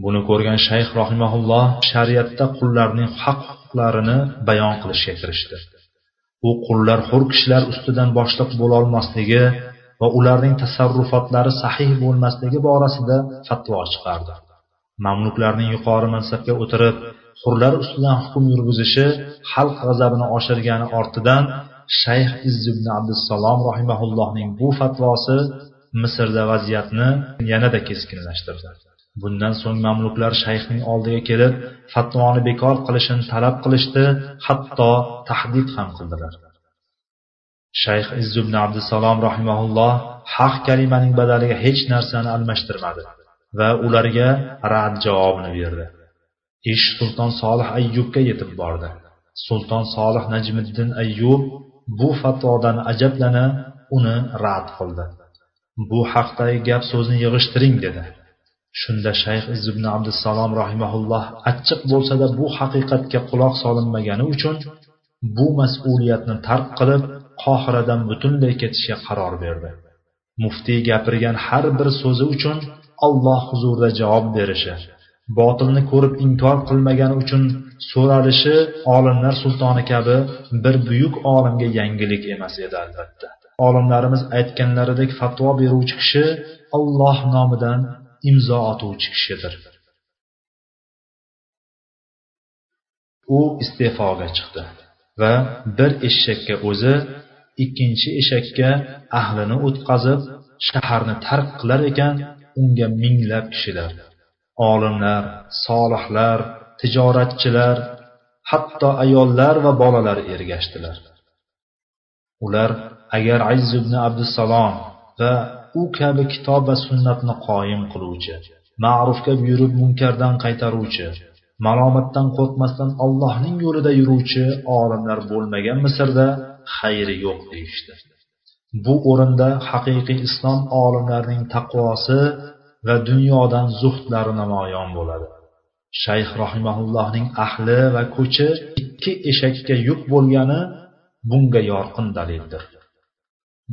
[SPEAKER 1] Buni ko'rgan shayx rohimaulloh shariatda qullarning haq huquqlarini bayon qilishga kirishdi. U qullar hur kishilar ustidan boshliq bo'lolmasligi va ularning tasarrufotlari sahih bo'lmasligi borasida fatvo chiqardi. Mamluklarning yuqori mansabga o'tirib hurlar ustidan hukm yurgizishi xalq g'azabini oshirgani ortidan shayx izzibn abdusalom rahimaullohning bu fatvosi misrda vaziyatni yanada keskinlashtirdi. Bundan so'ng mamluklar shayxning oldiga kelib fatvoni bekor qilishini talab qilishdi hatto tahdid ham qildilar. Shayx izzubn abdusalom rahimaulloh haq kalimaning badaliga hech narsani almashtirmadi. Va ularga rad javobini berdi. Ish sulton solih ayyubga yetib bordi. Sulton solih najmiddin ayyub bu fatvodan ajablana uni rad qildi. Bu haqdagi gap so'zni yig'ishtiring dedi. Shunda shayx izibn abdusalom rahimaulloh achchiq bo'lsada bu haqiqatga quloq solinmagani uchun bu mas'uliyatni tark qilib qohiradan butunlay ketishga qaror berdi. Muftiy gapirgan har bir so'zi uchun alloh huzurida javob berishi botilni ko'rib inkor qilmagani uchun so'ralishi olimlar sultoni kabi bir buyuk olimga yangilik emas edi albatta. Olimlarimiz aytganlaridek fatvo beruvchi kishi alloh nomidan imzo otuvchi kishidir. U iste'foga chiqdi va bir eshakka o'zi ikkinchi eshakka ahlini o'tqazib shaharni tark qilar ekan unga minglab kishilar olimlar solihlar tijoratchilar hatto ayollar va bolalar ergashdilar. Ular agar aziz ibn abdusalom va u kabi kitob va sunnatni qoyim qiluvchi ma'rufga buyurib munkardan qaytaruvchi malomatdan qo'rqmasdan allohning yo'lida yuruvchi olimlar bo'lmagan misrda xayri yo'q deyishdi. Bu o'rinda haqiqiy islom olimlarining taqvosi va dunyodan zuhdlari namoyon bo'ladi. Shayx rohimaullohning ahli va ko'chi ikki eshakka yuk bo'lgani bunga yorqin dalildir.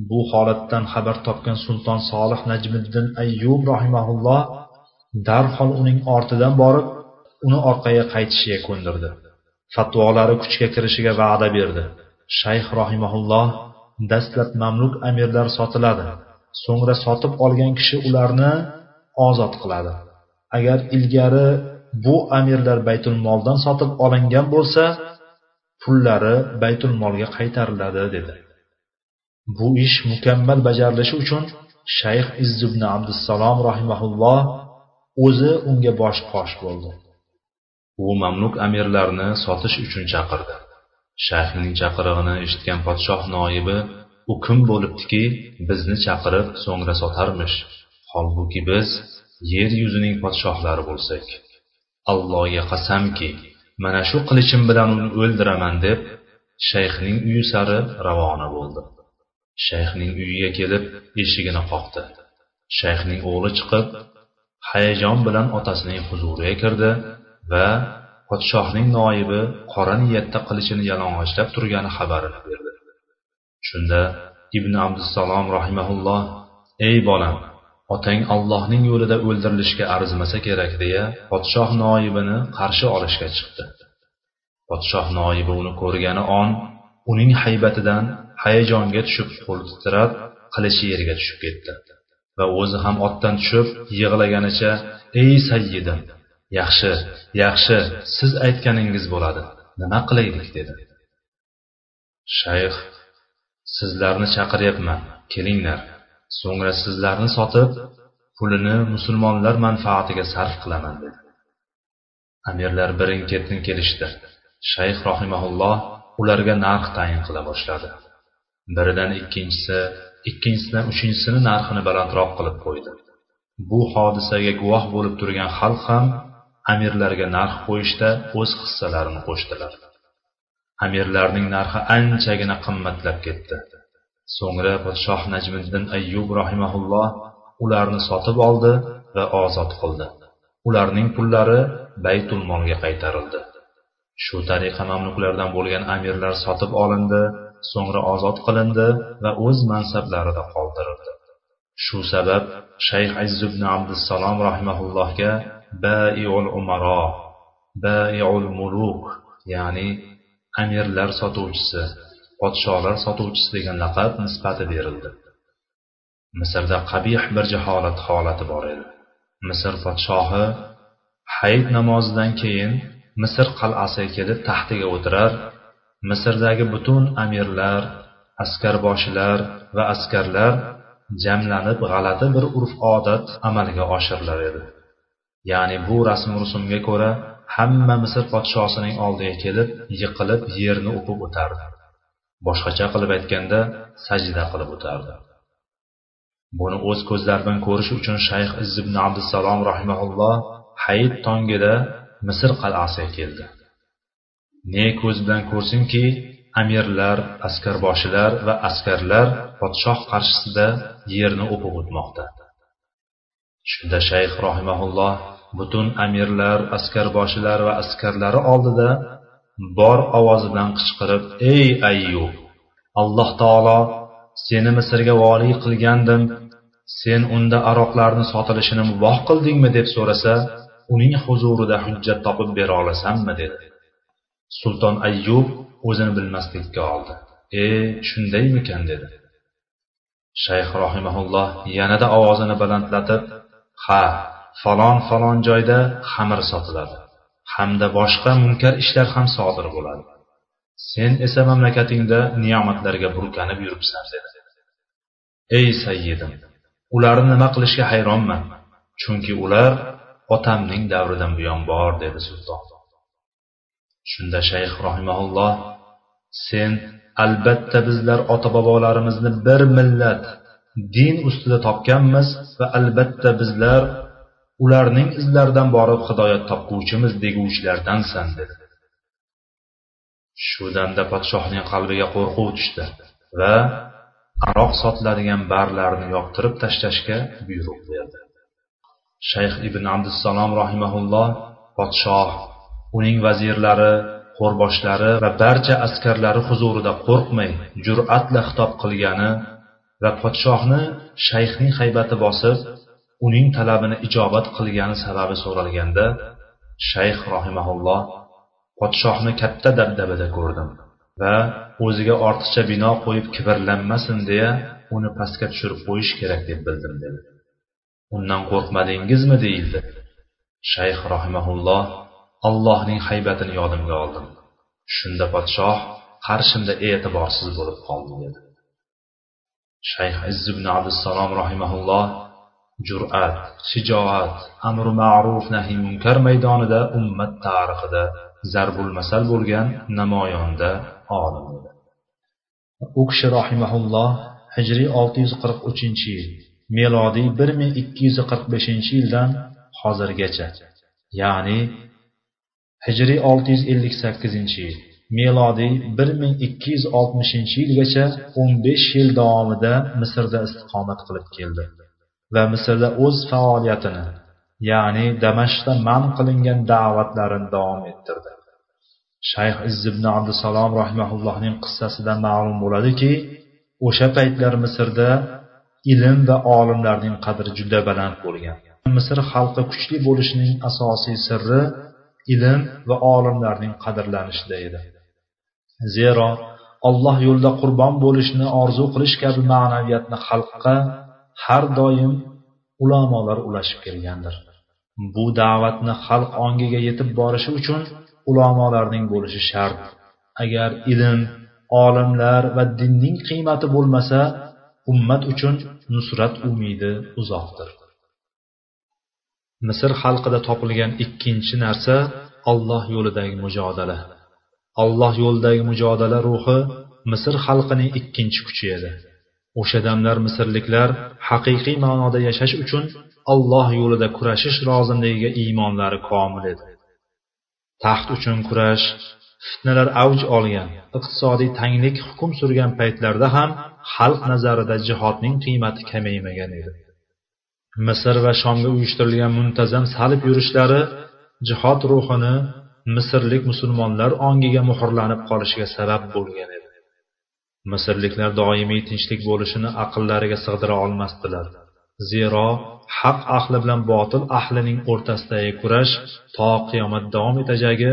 [SPEAKER 1] Bu holatdan xabar topgan sulton solih najmiddin ayyub rohimaulloh darhol uning ortidan borib uni orqaga qaytishiga ko'ndirdi. Fatvolari kuchga kirishiga va'da berdi. Shayx rohimaulloh dastlab mamluk amirlar sotiladi. So'ngra sotib olgan kishi ularni ozod qiladi. Agar ilgari bu amirlar baytul moldan sotib olingan bo'lsa pullari baytul molga qaytariladi dedi. Bu ish mukammal bajarilishi uchun shayx izzubn abdussalom rahimaulloh o'zi unga bosh qosh bo'ldi. U mamluk amirlarni sotish uchun chaqirdi. Shayxning chaqirig'ini eshitgan podshoh noibi u kim bo'libdiki bizni chaqirib so'ngra sotarmish? Holbuki biz yer yuzining podshohlari bo'lsak. Allohga qasamki mana shu qilichim bilan uni o'ldiraman deb shayxning uyi sari ravona bo'ldi. Shayxning uyiga kelib eshigini qoqdi. Shayxning o'g'li chiqib hayajon bilan otasining huzuriga kirdi va podshohning noibi qora niyatda qilichini yalang'ochlab turgani xabarini berdi. Shunda ibn abdusalom rahimaulloh ey bolam otang allohning yo'lida o'ldirilishga arzimasa kerak deya podshoh noibini qarshi olishga chiqdi. Podshoh noibi uni ko'rgani on uning haybatidan hayajonga tushib qo'l titrab qilichi yerga tushib ketdi va o'zi ham otdan tushib yig'laganicha ey sayyidim yaxshi yaxshi siz aytganingiz bo'ladi. Nima qilaylik dedi. Shayx sizlarni chaqiryapman kelinglar. So'ngra sizlarni sotib pulini musulmonlar manfaatiga sarf qilaman dedi. Amirlar birin ketin kelishdi. Shayx rohimaulloh ularga narx tayin qila boshladi. Biridan ikkinchisi ikkinchisidan uchinchisini narxini balandroq qilib qo'ydi. Bu hodisaga guvoh bo'lib turgan xalq ham amirlarga narx qo'yishda o'z hissalarini qo'shdilar. Amirlarning narxi anchagina qimmatlab ketdi. So'ngra podshoh najmiddin ayyub rahimaulloh ularni sotib oldi va ozod qildi. Ularning pullari baytulmolga qaytarildi. Shu tariqa mamluklardan bo'lgan amirlar sotib olindi so'ngra ozod qilindi va o'z mansablarida qoldirildi. Shu sabab shayx izzubn abdussalom rahimaullohga baiul umaro baiul muluk ya'ni amirlar sotuvchisi podsholar sotuvchisi degan laqab nisbati berildi. Misrda qabih bir jaholat holati bor edi. Misr podshohi hayit namozidan keyin misr qal'asiga kelib taxtiga o'tirar. Misrdagi butun amirlar askarboshilar va askarlar jamlanib g'alati bir urf odat amalga oshirilar edi. Ya'ni bu rasm rusumga ko'ra hamma misr podshosining oldiga kelib yiqilib yerni o'pib o'tardi. Boshqacha qilib aytganda sajda qilib o'tardi. Buni o'z ko'zlari bilan ko'rish uchun shayx izzibn abdusalom rahimaulloh hayit tongida misr qal'asiga keldi. Ne ko'z bilan ko'rsinki amirlar askarboshilar va askarlar podshoh qarshisida yerni o'pib o'tmoqda. Shunda shayx rohimaulloh butun amirlar askarboshilar va askarlari oldida bor ovozi bilan qichqirib ey ayyub alloh taolo seni misrga voliy qilgandim. Sen unda aroqlarni sotilishini muboh qildingmi? deb so'rasa uning huzurida hujjat topib bera olasanmi dedi. Sulton ayyub o'zini bilmaslikka oldi. E shundaymikan? dedi. Shayx rohimaulloh yanada ovozini balandlatib ha falon falon joyda xamir sotiladi. Hamda boshqa munkar ishlar ham sodir bo'ladi. Sen esa mamlakatingda ne'matlarga burkanib yuribsan dedi. Ey sayyidim ularni nima qilishga hayronman chunki ular otamning davridan buyon bor dedi sulton. Shunda shayx rohimaulloh sen albatta bizlar ota bobolarimizni bir millat din ustida topganmiz va albatta bizlar ularning izlaridan borib hidoyat topguvchimiz deguvchilardansan dedi. Shu damda podshohning qalbiga qo'rquv tushdi va aroq sotiladigan barlarni yoqtirib tashlashga buyruq berdi. Shayx ibn abdussalom rahimaulloh podshoh uning vazirlari qo'rboshlari va barcha askarlari huzurida qo'rqmay jur'atla xitob qilgani va podshohni shayxning haybati bosib uning talabini ijobat qilgani sababi so'ralganda shayx rohimaulloh podshohni katta dabdabada ko'rdim va o'ziga ortiqcha bino qo'yib kibrlanmasin deya uni pastga tushirib qo'yish kerak deb bildim dedi. Undan qo'rqmadingizmi deyildi. Shayx rohimaulloh allohning haybatini yodimga oldim. Shunda podshoh qarshimda e'tiborsiz bo'lib qoldi dedi. Shayx izzibn abdusalom rahimaulloh jur'at shijoat amri ma'ruf nahiy munkar maydonida ummat tarixida zarbul masal bo'lgan namoyonda olim edi. U kishi rohimaulloh hijriy olti yuz qirq uchinchi yil melodiy bir ming ikki yuz qirq beshinchi yildan hozirgacha ya'ni hijriy olti yuz ellik sakkizinchi yil melodiy bir ming ikki yuz oltmishinchi yilgacha o'n besh yil davomida misrda istiqomat qilib keldi. Va misrda o'z faoliyatini ya'ni damashqda man qilingan da'vatlarini davom ettirdi. Shayx izzibn abdusalom rahimaullohning qissasidan ma'lum bo'ladiki o'sha paytlar misrda ilm va olimlarning qadri juda baland bo'lgan. Misr xalqi kuchli bo'lishining asosiy sirri ilm va olimlarning qadrlanishida edi. Zero alloh yo'lida qurbon bo'lishni orzu qilish kabi ma'naviyatni xalqqa har doim ulamolar ulashib kelgandir. Bu da'vatni xalq ongiga yetib borishi uchun ulamolarning bo'lishi shart. Agar ilm olimlar va dinning qiymati bo'lmasa ummat uchun nusrat umidi uzoqdir. Misr xalqida topilgan ikkinchi narsa olloh yo'lidagi mujodala. Alloh yo'lidagi mujodala ruhi misr xalqining ikkinchi kuchi edi. O'sha damlar misrliklar haqiqiy ma'noda yashash uchun alloh yo'lida kurashish lozimligiga iymonlari komil edi. Taxt uchun kurash fitnalar avj olgan iqtisodiy tanglik hukm surgan paytlarda ham xalq nazarida jihodning qiymati kamaymagan edi. Misr va shomga uyushtirilgan muntazam salib yurishlari jihod ruhini misrlik musulmonlar ongiga muhrlanib qolishiga sabab bo'lgan edi. Misrliklar doimiy tinchlik bo'lishini aqllariga sig'dira olmasdilar. Zero haq ahli bilan botil ahlining o'rtasidagi kurash to qiyomat davom etajagi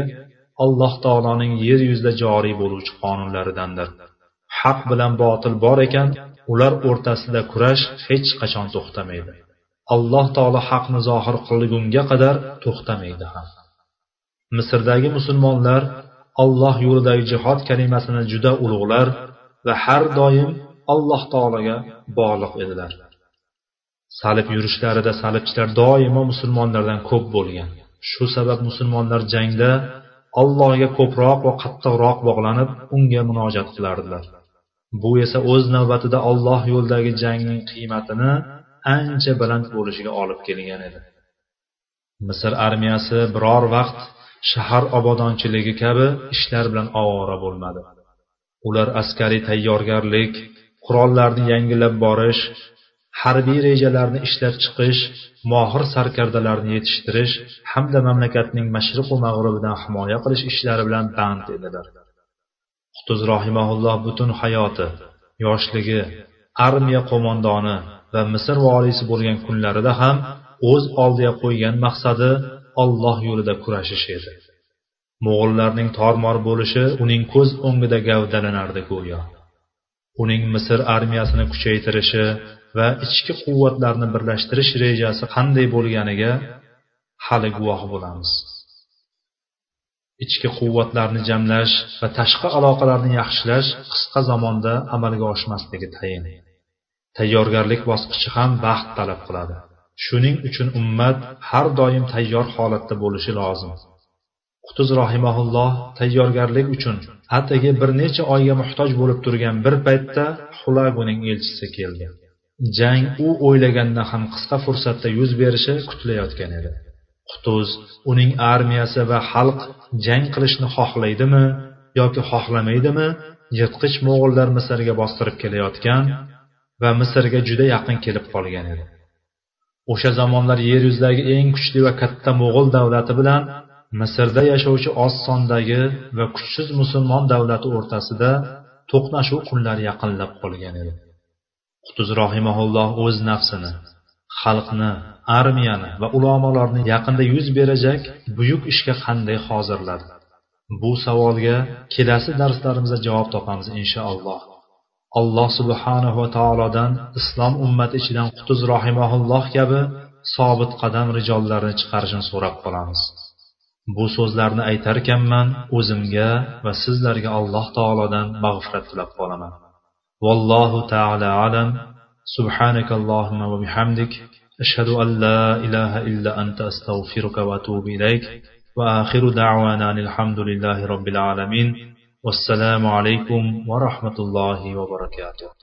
[SPEAKER 1] alloh taoloning yer yuzida joriy bo'luvchi qonunlaridandir. Haq bilan botil bor ekan ular o'rtasida kurash hech qachon to'xtamaydi. Alloh taolo haqni zohir qilgunga qadar to'xtamaydi ham. Misrdagi musulmonlar alloh yo'lidagi jihod kalimasini juda ulug'lar va har doim alloh taologa bog'liq edilar. Salib yurishlarida salibchilar doimo musulmonlardan ko'p bo'lgan. Shu sabab musulmonlar jangda allohga ko'proq va qattiqroq bog'lanib unga munojat qilardilar. Bu esa o'z navbatida olloh yo'lidagi jangning qiymatini ancha baland bo'lishiga olib kelgan edi. Misr armiyasi biror vaqt shahar obodonchiligi kabi ishlar bilan ovora bo'lmadi. Ular askariy tayyorgarlik qurollarni yangilab borish harbiy rejalarni ishlab chiqish mohir sarkardalarni yetishtirish hamda mamlakatning mashriqu mag'ribidan himoya qilish ishlari bilan band edilar. Qutuz rohimaulloh butun hayoti yoshligi armiya qo'mondoni va misr voliysi bo'lgan kunlarida ham o'z oldiga qo'ygan maqsadi olloh yo'lida kurashish edi. Mo'g'ullarning tormor bo'lishi uning ko'z o'ngida gavdalanardi go'yo. Uning misr armiyasini kuchaytirishi va ichki quvvatlarni birlashtirish rejasi qanday bo'lganiga hali guvoh bo'lamiz. Ichki quvvatlarni jamlash va tashqi aloqalarni yaxshilash qisqa zamonda amalga oshmasligi tayin. Tayyorgarlik bosqichi ham vaqt talab qiladi. Shuning uchun ummat har doim tayyor holatda bo'lishi lozim. Qutuz rahimaulloh tayyorgarlik uchun atigi bir necha oyga muhtoj bo'lib turgan bir paytda xulaguning elchisi keldi. Jang u o'ylagandan ham qisqa fursatda yuz berishi kutilayotgan edi. Qutuz uning armiyasi va xalq jang qilishni xohlaydimi yoki xohlamaydimi yirtqich mo'g'ullar misrga bostirib kelayotgan va misrga juda yaqin kelib qolgan edi. O'sha zamonlar yer yuzidagi eng kuchli va katta mo'g'ul davlati bilan misrda yashovchi oz sondagi va kuchsiz musulmon davlati o'rtasida to'qnashuv kunlari yaqinlab qolgan edi. Qutuz rohimaulloh o'z nafsini xalqni armiyani va ulamolarni yaqinda yuz berajak buyuk ishga qanday hozirladi? Bu savolga kelasi darslarimizda javob topamiz inshaalloh. Alloh subhanahu va taolodan islom ummati ichidan qutuz rohimaulloh kabi sobit qadam rijollarni chiqarishini so'rab qolamiz. bu so'zlarni aytarkanman o'zimga va sizlarga alloh taolodan mag'firat tilab qolaman vallohu taala alam سبحانك اللهم وبحمدك أشهد أن لا إله إلا أنت أستغفرك وأتوب إليك وآخر دعوانا الحمد لله رب العالمين والسلام عليكم ورحمة الله وبركاته